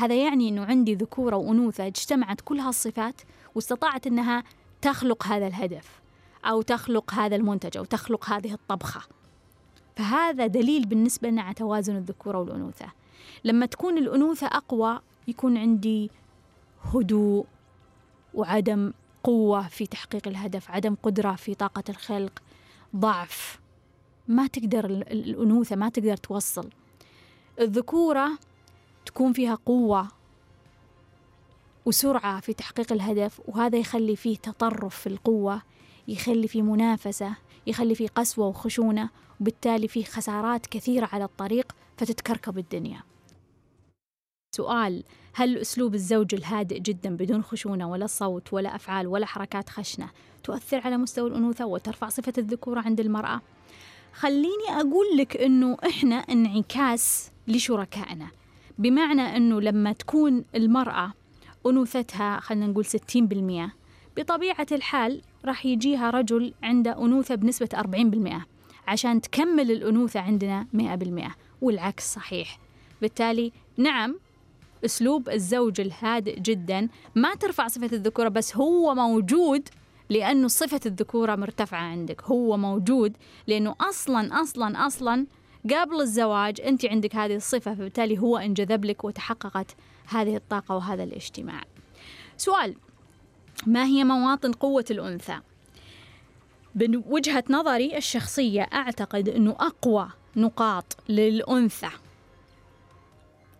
هذا يعني أنه عندي ذكورة وأنوثة اجتمعت كل هالصفات واستطاعت أنها تخلق هذا الهدف أو تخلق هذا المنتج أو تخلق هذه الطبخة. فهذا دليل بالنسبة لنا على توازن الذكورة والأنوثة. لما تكون الأنوثة أقوى يكون عندي هدوء وعدم قوة في تحقيق الهدف عدم قدرة في طاقة الخلق ضعف. ما تقدر الأنوثة ما تقدر توصل. الذكورة تكون فيها قوة وسرعة في تحقيق الهدف وهذا يخلي فيه تطرف في القوة يخلي فيه منافسة يخلي فيه قسوة وخشونة وبالتالي فيه خسارات كثيرة على الطريق فتتكركب الدنيا سؤال هل أسلوب الزوج الهادئ جدا بدون خشونة ولا صوت ولا أفعال ولا حركات خشنة تؤثر على مستوى الأنوثة وترفع صفة الذكورة عند المرأة؟ خليني أقول لك أنه إحنا انعكاس لشركائنا بمعنى أنه لما تكون المرأة أنوثتها خلينا نقول 60% بطبيعة الحال راح يجيها رجل عنده أنوثة بنسبة 40% عشان تكمل الأنوثة عندنا 100% والعكس صحيح. بالتالي نعم أسلوب الزوج الهادئ جدا. ما ترفع صفة الذكورة بس هو موجود لأنه صفة الذكورة مرتفعة عندك. هو موجود لأنه أصلا أصلا أصلا قبل الزواج أنت عندك هذه الصفة فبالتالي هو انجذب لك وتحققت هذه الطاقة وهذا الاجتماع سؤال ما هي مواطن قوة الأنثى؟ من وجهة نظري الشخصية أعتقد أنه أقوى نقاط للأنثى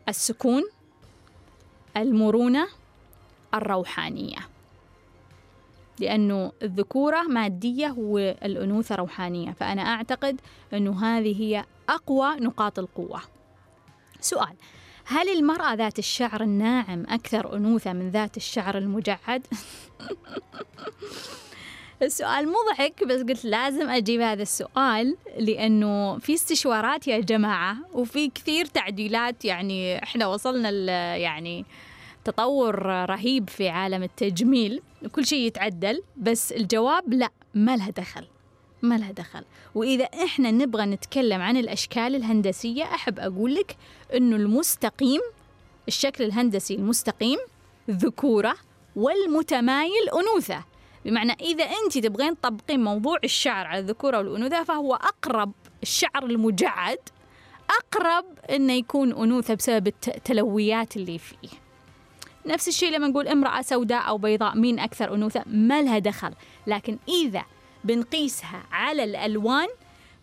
السكون المرونة الروحانية لأنه الذكورة مادية والأنوثة روحانية فأنا أعتقد أنه هذه هي أقوى نقاط القوة. سؤال هل المرأة ذات الشعر الناعم أكثر أنوثة من ذات الشعر المجعد؟ السؤال مضحك بس قلت لازم أجيب هذا السؤال لأنه في استشوارات يا جماعة وفي كثير تعديلات يعني إحنا وصلنا يعني تطور رهيب في عالم التجميل. كل شيء يتعدل بس الجواب لا ما لها دخل. ما لها دخل. وإذا إحنا نبغى نتكلم عن الأشكال الهندسية أحب أقول لك أنه المستقيم الشكل الهندسي المستقيم ذكورة والمتمايل أنوثة. بمعنى إذا أنت تبغين تطبقين موضوع الشعر على الذكورة والأنوثة فهو أقرب الشعر المجعد أقرب أنه يكون أنوثة بسبب التلويات اللي فيه. نفس الشيء لما نقول امرأة سوداء أو بيضاء مين أكثر أنوثة؟ ما لها دخل. لكن إذا بنقيسها على الألوان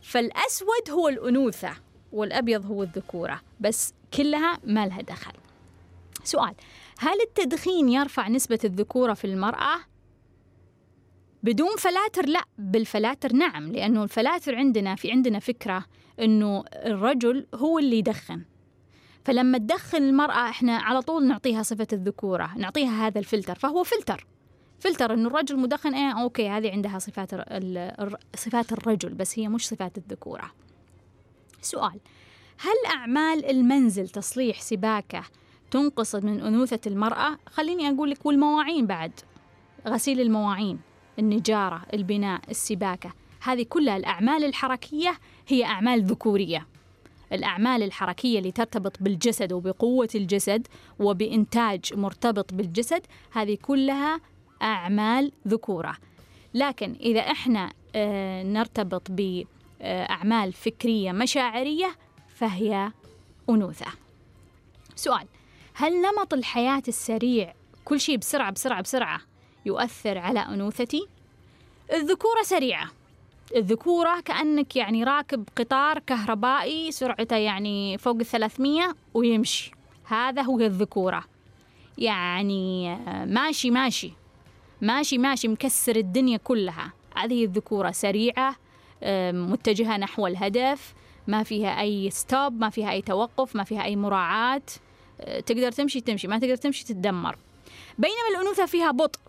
فالأسود هو الأنوثة والأبيض هو الذكورة بس كلها ما لها دخل. سؤال هل التدخين يرفع نسبة الذكورة في المرأة؟ بدون فلاتر لا بالفلاتر نعم لأنه الفلاتر عندنا في عندنا فكرة أنه الرجل هو اللي يدخن. فلما تدخن المرأة إحنا على طول نعطيها صفة الذكورة نعطيها هذا الفلتر فهو filter. filter إنه الرجل مدخن إيه okay هذه عندها صفات صفات الرجل بس هي مش صفات الذكورة. سؤال هل أعمال المنزل تصليح سباكة تنقصد من أنوثة المرأة؟ خليني أقول لك والمواعين بعد. غسيل المواعين النجارة البناء السباكة هذه كلها الأعمال الحركية هي أعمال ذكورية. الأعمال الحركية اللي ترتبط بالجسد وبقوة الجسد وبإنتاج مرتبط بالجسد هذه كلها أعمال ذكورة. لكن إذا إحنا آه، نرتبط بأعمال فكرية مشاعرية فهي أنوثة. سؤال هل نمط الحياة السريع كل شيء بسرعة بسرعة بسرعة يؤثر على أنوثتي؟ الذكورة سريعة. الذكورة كأنك يعني راكب قطار كهربائي سرعته يعني فوق الثلاثمية ويمشي. هذا هو الذكورة. يعني آه، ماشي ماشي. ماشي ماشي مكسر الدنيا كلها. هذه الذكورة سريعة متجهة نحو الهدف ما فيها أي ستوب ما فيها أي توقف ما فيها أي مراعاة. آه، تقدر تمشي تمشي ما تقدر تمشي تتدمر. بينما الأنوثة فيها بطء.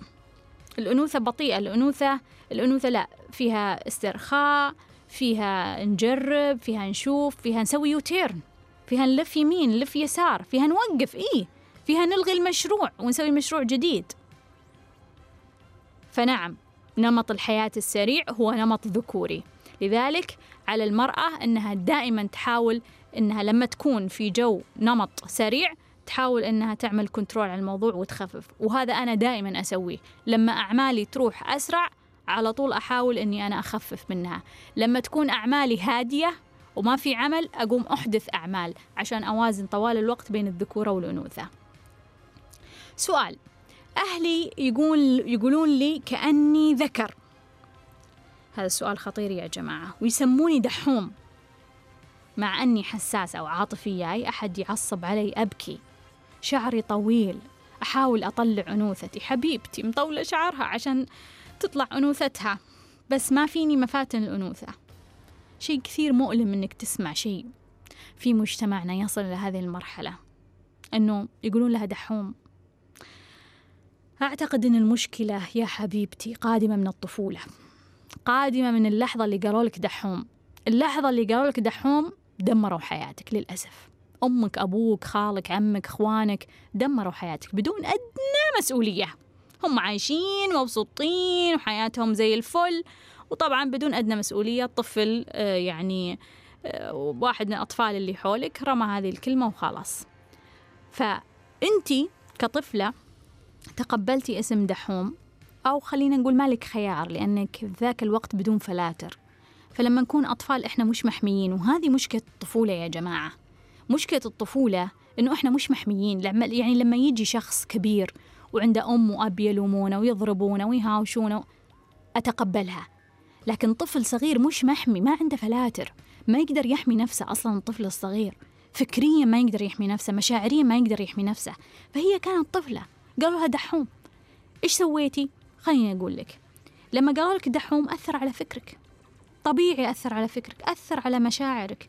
الأنوثة بطيئة الأنوثة الأنوثة لا فيها استرخاء فيها نجرب فيها نشوف فيها نسوي يوتيرن فيها نلف يمين نلف يسار فيها نوقف إيه فيها نلغي المشروع ونسوي مشروع جديد. فنعم نمط الحياة السريع هو نمط ذكوري. لذلك على المرأة أنها دائما تحاول أنها لما تكون في جو نمط سريع تحاول إنها تعمل كنترول على الموضوع وتخفف. وهذا أنا دائما أسويه. لما أعمالي تروح أسرع على طول أحاول إني أنا أخفف منها. لما تكون أعمالي هادية وما في عمل أقوم أحدث أعمال عشان أوازن طوال الوقت بين الذكورة والأنوثة. سؤال أهلي يقول يقولون لي كأني ذكر. هذا السؤال خطير يا جماعة. ويسموني دحوم. مع أني حساسه وعاطفيه اي أحد يعصب علي أبكي. شعري طويل. أحاول أطلع أنوثتي. حبيبتي مطولة شعرها عشان تطلع أنوثتها. بس ما فيني مفاتن الأنوثة. شيء كثير مؤلم إنك تسمع شيء في مجتمعنا يصل إلى هذه المرحلة. إنه يقولون لها دحوم. أعتقد أن المشكلة يا حبيبتي قادمة من الطفولة قادمة من اللحظة اللي قالوا لك دحوم. اللحظة اللي قالوا لك دحوم دمروا حياتك للأسف. أمك أبوك خالك عمك إخوانك دمروا حياتك بدون أدنى مسؤولية. هم عايشين مبسوطين وحياتهم زي الفل وطبعا بدون أدنى مسؤولية طفل آه، يعني آه، واحد من الأطفال اللي حولك رمى هذه الكلمة وخلاص. فأنتي كطفلة تقبلتي اسم دحوم؟ أو خلينا نقول مالك خيار لأنك ذاك الوقت بدون فلاتر. فلما نكون أطفال إحنا مش محميين وهذه مشكلة الطفولة يا جماعة. مشكلة الطفولة إنه إحنا مش محميين. يعني لما يجي شخص كبير وعنده أم وأب يلومونه ويضربونه ويهاوشونه أتقبلها. لكن طفل صغير مش محمي ما عنده فلاتر. ما يقدر يحمي نفسه أصلا الطفل الصغير. فكريا ما يقدر يحمي نفسه مشاعريا ما يقدر يحمي نفسه. فهي كانت طفلة. قالوا لها دحوم. إيش سويتي؟ خليني أقول لك. لما قالوا لك دحوم أثر على فكرك. طبيعي أثر على فكرك أثر على مشاعرك.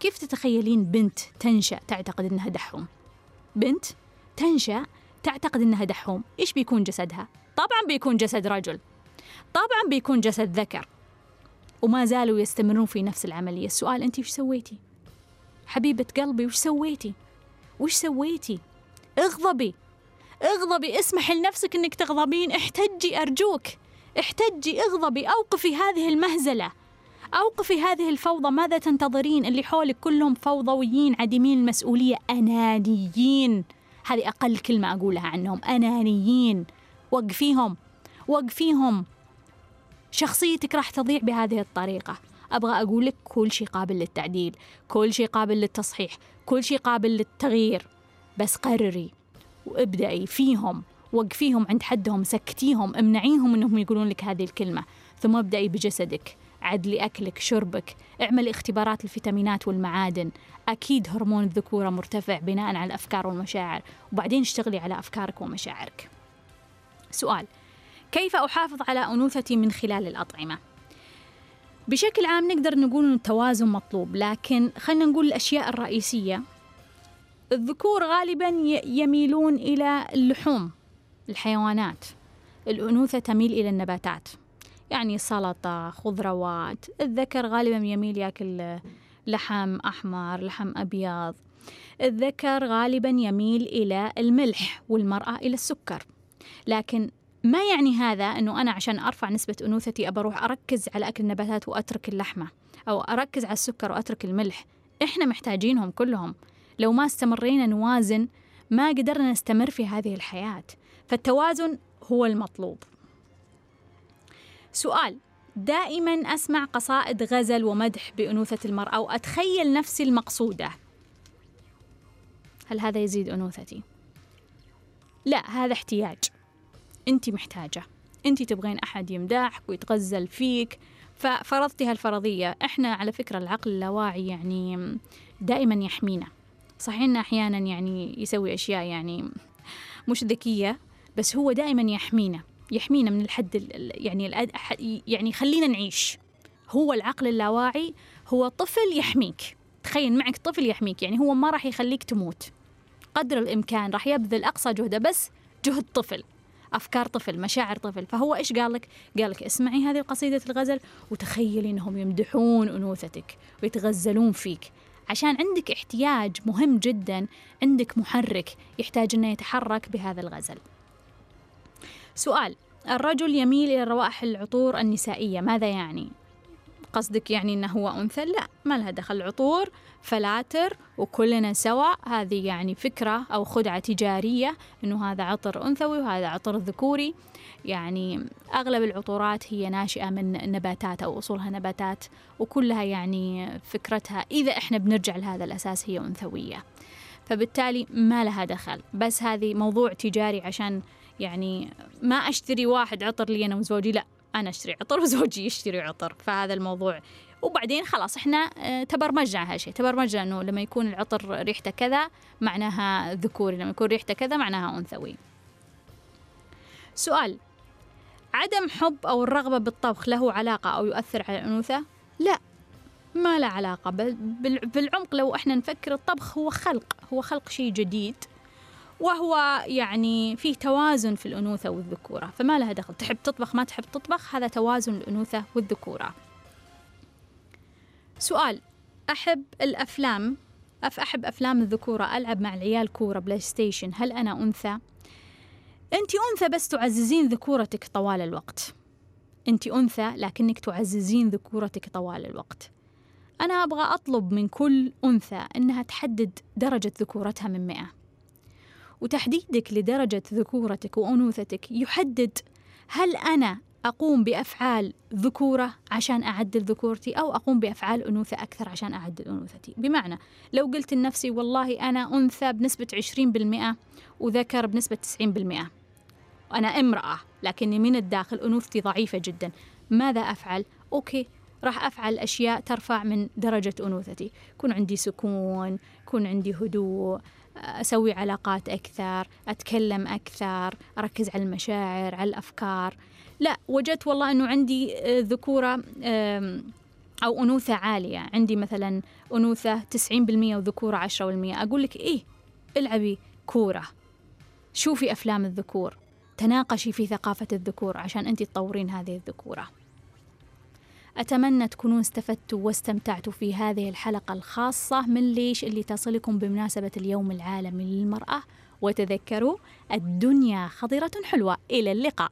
كيف تتخيلين بنت تنشأ تعتقد أنها دحوم؟ بنت تنشأ تعتقد أنها دحوم. إيش بيكون جسدها؟ طبعا بيكون جسد رجل. طبعا بيكون جسد ذكر. وما زالوا يستمرون في نفس العملية. السؤال أنت وش سويتي؟ حبيبة قلبي وش سويتي؟ وش سويتي؟ اغضبي. اغضبي اسمح لنفسك إنك تغضبين. احتجي أرجوك. احتجي اغضبي. أوقفي هذه المهزلة. أوقفي هذه الفوضى. ماذا تنتظرين؟ اللي حولك كلهم فوضويين عديمين المسؤوليه أنانيين. هذه أقل كلمة أقولها عنهم. أنانيين. وقفيهم. وقفيهم. شخصيتك راح تضيع بهذه الطريقة. أبغى أقول لك كل شيء قابل للتعديل كل شيء قابل للتصحيح كل شيء قابل للتغيير. بس قرري. وابدأي فيهم وقفيهم عند حدهم سكتيهم امنعيهم انهم يقولون لك هذه الكلمة. ثم ابدأي بجسدك عدلي اكلك شربك اعملي اختبارات الفيتامينات والمعادن. أكيد هرمون الذكورة مرتفع بناء على الأفكار والمشاعر. وبعدين اشتغلي على أفكارك ومشاعرك. سؤال كيف أحافظ على أنوثتي من خلال الأطعمة؟ بشكل عام نقدر نقول أن التوازن مطلوب لكن خلينا نقول الأشياء الرئيسية الذكور غالبا يميلون إلى اللحوم الحيوانات. الأنوثة تميل إلى النباتات يعني سلطة خضروات. الذكر غالبا يميل ياكل لحم أحمر لحم أبيض. الذكر غالبا يميل إلى الملح والمرأة إلى السكر. لكن ما يعني هذا؟ أنه أنا عشان أرفع نسبة أنوثتي أبى أركز على أكل النباتات وأترك اللحمة أو أركز على السكر وأترك الملح. إحنا محتاجينهم كلهم. لو ما استمرينا نوازن ما قدرنا نستمر في هذه الحياة. فالتوازن هو المطلوب. سؤال دائما أسمع قصائد غزل ومدح بأنوثة المرأة وأتخيل نفسي المقصودة؟ هل هذا يزيد أنوثتي؟ لا هذا احتياج. أنت محتاجة. أنت تبغين أحد يمدحك ويتغزل فيك. ففرضتي هالفرضية. إحنا على فكرة العقل اللاواعي يعني دائما يحمينا. صحيح إنه أحيانا يعني يسوي أشياء يعني مش ذكية بس هو دائما يحمينا يحمينا من الحد يعني يعني يخلينا نعيش. هو العقل اللاواعي هو طفل يحميك. تخيل معك طفل يحميك يعني هو ما راح يخليك تموت. قدر الإمكان راح يبذل أقصى جهده بس جهد طفل أفكار طفل مشاعر طفل. فهو إيش قال لك؟ قال لك اسمعي هذه قصيدة الغزل وتخيلي إنهم يمدحون أنوثتك ويتغزلون فيك. عشان عندك احتياج مهم جدا عندك محرك يحتاج إنه يتحرك بهذا الغزل. سؤال الرجل يميل إلى روائح العطور النسائية ماذا يعني؟ قصدك يعني إنه هو أنثى؟ لا ما لها دخل عطور فلاتر وكلنا سوا. هذه يعني فكرة أو خدعة تجارية أنه هذا عطر أنثوي وهذا عطر ذكوري. يعني أغلب العطورات هي ناشئة من نباتات أو أصولها نباتات وكلها يعني فكرتها إذا إحنا بنرجع لهذا الأساس هي أنثوية. فبالتالي ما لها دخل. بس هذه موضوع تجاري عشان يعني ما أشتري واحد عطر لي أنا وزوجي لا. أنا أشتري عطر وزوجي يشتري عطر فهذا الموضوع. وبعدين خلاص إحنا آه، تبرمجنا هالشيء تبرمجنا إنه لما يكون العطر ريحته كذا معناها ذكوري. لما يكون ريحته كذا معناها أنثوي. سؤال عدم حب أو الرغبة بالطبخ له علاقة أو يؤثر على الأنوثة؟ لا ما له علاقة. بالعمق لو إحنا نفكر الطبخ هو خلق. هو خلق شيء جديد. وهو يعني فيه توازن في الأنوثة والذكورة فما لها دخل. تحب تطبخ ما تحب تطبخ هذا توازن الأنوثة والذكورة. سؤال أحب الأفلام أف أحب أفلام الذكورة ألعب مع العيال كورة PlayStation هل أنا أنثى؟ أنت أنثى بس تعززين ذكورتك طوال الوقت. أنت أنثى لكنك تعززين ذكورتك طوال الوقت. أنا أبغى أطلب من كل أنثى أنها تحدد درجة ذكورتها من مئة. وتحديدك لدرجة ذكورتك وأنوثتك يحدد هل أنا أقوم بأفعال ذكورة عشان أعدل ذكورتي أو أقوم بأفعال أنوثة أكثر عشان أعدل أنوثتي. بمعنى لو قلت لنفسي والله أنا أنثى بنسبة 20% وذكر بنسبة 90% أنا امرأة لكني من الداخل أنوثتي ضعيفة جدا. ماذا أفعل؟ أوكي راح أفعل أشياء ترفع من درجة أنوثتي. يكون عندي سكون يكون عندي هدوء أسوي علاقات أكثر أتكلم أكثر أركز على المشاعر على الأفكار. لا وجدت والله أنه عندي آه، ذكورة أو أنوثة عالية. عندي مثلا أنوثة 90% وذكورة 10% أقول لك إيه العبي كورة. شوفي أفلام الذكور. تناقشي في ثقافة الذكور عشان أنت تطورين هذه الذكورة. أتمنى تكونون استفدتوا واستمتعتوا في هذه الحلقة الخاصة من ليش اللي تصلكم بمناسبة اليوم العالمي للمرأة. وتذكروا الدنيا خضرة حلوة. إلى اللقاء.